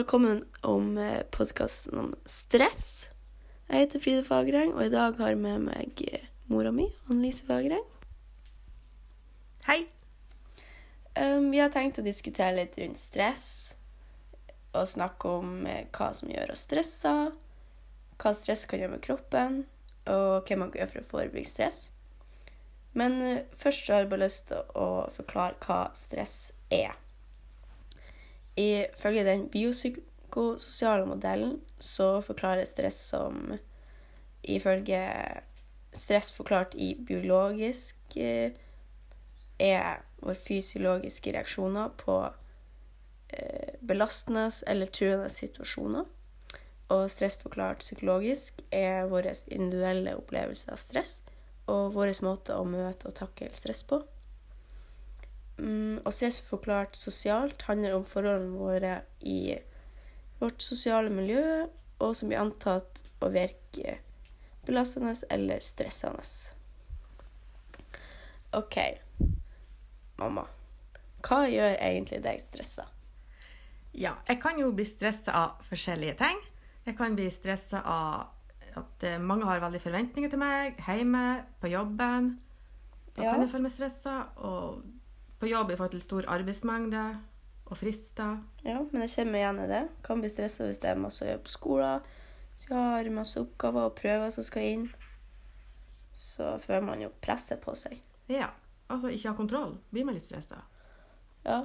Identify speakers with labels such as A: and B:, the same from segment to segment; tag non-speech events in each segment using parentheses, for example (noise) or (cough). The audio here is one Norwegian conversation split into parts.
A: velkommen om podkasten om stress. Jeg heter Fride Fagereng, og i dag har jeg med meg eh, mora mi, Annelise Fagereng.
B: Hei.
A: Um, vi har tenkt å diskutere litt rundt stress, og snakke om eh, hva som gjør oss stressa, hva stress kan gjøre med kroppen, og hva man kan gjøre for å forebygge stress. Men eh, først så har jeg bare lyst til å forklare hva stress er. Ifølge den biopsykososiale modellen så forklarer stress som Ifølge stress forklart i biologisk eh, er våre fysiologiske reaksjoner på eh, belastende eller truende situasjoner. Og stress forklart psykologisk er vår individuelle opplevelse av stress og vår måte å møte og takle stress på. Mm, og stress forklart sosialt handler om forholdene våre i vårt sosiale miljø, og som blir antatt å virke belastende eller stressende. OK, mamma. Hva gjør egentlig deg stressa?
B: Ja, jeg kan jo bli stressa av forskjellige ting. Jeg kan bli stressa av at eh, mange har veldig forventninger til meg hjemme, på jobben. Da ja. kan jeg føle meg stressa. Og på jobb i forhold til stor arbeidsmengde og frister.
A: Ja, men jeg kommer igjen i det. Kan bli stressa hvis det er masse å gjøre på skolen. Hvis jeg har masse oppgaver og prøver som skal inn. Så føler man jo presset på seg.
B: Ja. Altså ikke ha kontroll. Blir man litt stressa?
A: Ja.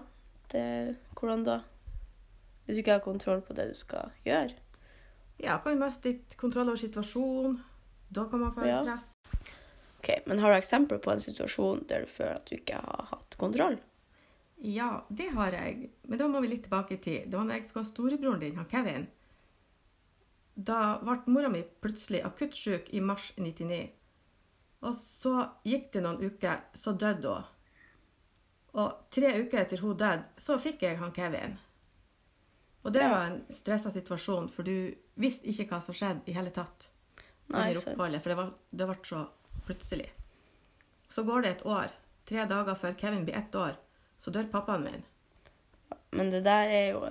A: Det Hvordan da? Hvis du ikke har kontroll på det du skal gjøre?
B: Ja, kan miste litt kontroll over situasjonen. Da kan man få ja. press.
A: Ok, Men har du eksempler på en situasjon der du føler at du ikke har hatt kontroll?
B: Ja, det har jeg. Men da må vi litt tilbake i tid. Det var da jeg skulle ha storebroren din, han Kevin. Da ble mora mi plutselig akutt syk i mars 99. Og så gikk det noen uker, så døde hun. Og tre uker etter hun døde, så fikk jeg han Kevin. Og det var en stressa situasjon, for du visste ikke hva som skjedde i hele tatt.
A: Nei, for
B: det, var, det ble så plutselig. Så går det et år. Tre dager før Kevin blir ett år, så dør pappaen min.
A: Men det der er jo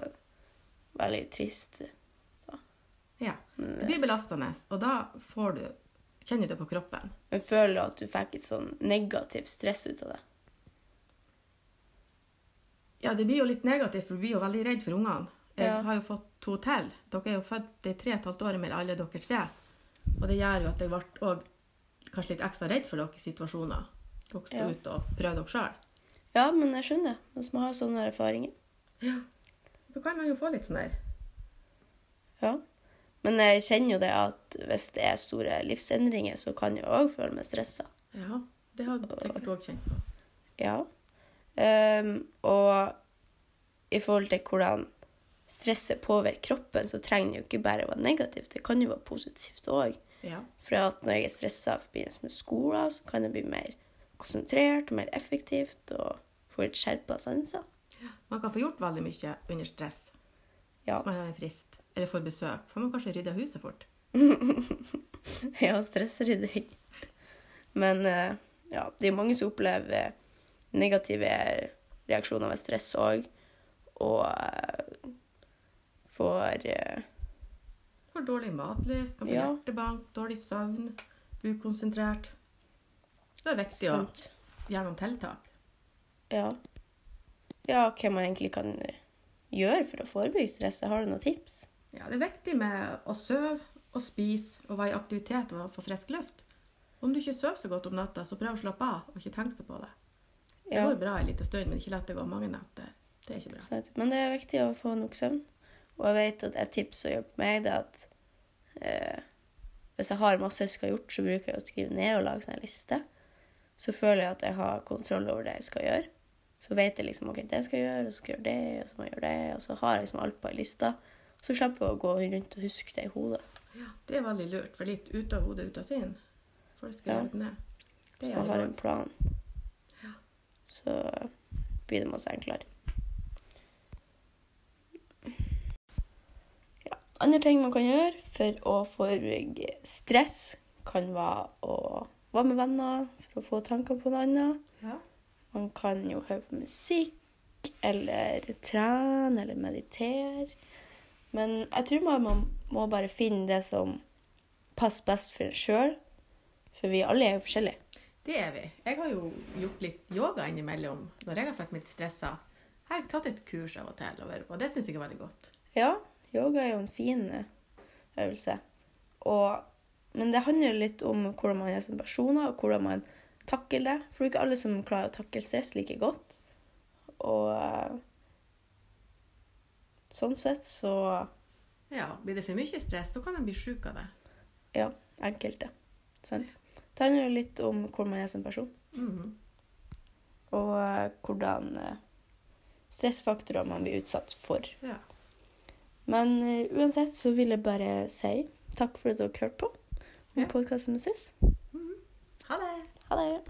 A: veldig trist. Da.
B: Ja. Det blir belastende, og da får du Kjenner du på kroppen.
A: Men føler du at du fikk et sånn negativt stress ut av det?
B: Ja, det blir jo litt negativt, for du blir jo veldig redd for ungene. Jeg ja. har jo fått to til. Dere er jo født det er tre og et halvt år mellom alle dere tre. Og det gjør jo at jeg ble òg kanskje litt ekstra redd for dere i situasjoner. Dere skal ja. ut og prøve dere sjøl.
A: Ja, men jeg skjønner. Hvis man har sånne erfaringer.
B: Ja. Da kan man jo få litt sånn her.
A: Ja. Men jeg kjenner jo det at hvis det er store livsendringer, så kan jeg òg føle meg stressa.
B: Ja, det har du sikkert òg kjent på.
A: Ja. Um, og i forhold til hvordan stresset påvirker kroppen, så trenger det jo ikke bare å være negativt. Det kan jo være positivt òg.
B: Ja.
A: For at når jeg er stressa i forbindelse med skolen, så kan jeg bli mer konsentrert og mer effektivt og få litt skjerpa sanser.
B: Ja. Man kan få gjort veldig mye under stress
A: ja.
B: hvis man har en frist eller får besøk. Får man kanskje rydda huset fort. (laughs)
A: ja, stressrydding. Men uh, ja, det er mange som opplever negative reaksjoner ved stress òg. Og uh, får uh,
B: Får dårlig matlyst, kan få ja. hjertebank, dårlig søvn, ukonsentrert. Det er viktig å gjøre noen tiltak.
A: Ja. Ja, hva man egentlig kan gjøre for å forebygge stress. Har du noen tips?
B: Ja, Det er viktig med å sove og spise og være i aktivitet og få frisk luft. Om du ikke sover så godt om natta, så prøv å slappe av og ikke tenke så på det. Det ja. går bra en liten stund, men ikke la det gå mange netter. Det er ikke bra.
A: Men det er viktig å få nok søvn. Og jeg vet at et tips som hjelper meg, det er at eh, hvis jeg har masse jeg skal ha gjort, så bruker jeg å skrive ned og lage en liste. Så føler jeg at jeg har kontroll over det jeg skal gjøre. Så vet jeg liksom ok, det skal jeg gjøre, og så skal jeg gjøre det, og så må jeg gjøre det. Og så har jeg liksom alt på ei liste. Så slipper jeg å gå rundt og huske det i hodet.
B: Ja, Det er veldig lurt, for litt ut av hodet, ut av sinn. For det skal ja. gjøre ned.
A: Det så man har en plan. Ja. Så blir det masse enklere. Andre ting man kan gjøre for å forebygge stress, kan være å være med venner for å få tanker på noe annet.
B: Ja.
A: Man kan jo høre på musikk, eller trene, eller meditere. Men jeg tror man, man må bare finne det som passer best for en sjøl. For vi alle er jo forskjellige.
B: Det er vi. Jeg har jo gjort litt yoga innimellom når jeg har fått litt stressa. Jeg har tatt et kurs av og til, og det syns jeg er veldig godt.
A: Ja, yoga er jo en fin eh, øvelse. Og, men det handler jo litt om hvordan man er som personer, og hvordan man takler det. For det er ikke alle som klarer å takle stress like godt. Og eh, sånn sett så
B: Ja, Blir det for mye stress, så kan man bli sjuk av det.
A: Ja, enkelte. Sant? Det handler jo litt om hvordan man er som person.
B: Mhm.
A: Og eh, hvordan stressfaktorer man blir utsatt for.
B: Ja.
A: Men uh, uansett så vil jeg bare si takk for at dere hørte på
B: Ja.
A: om podkasten med stress.
B: Ha det!
A: Ha det.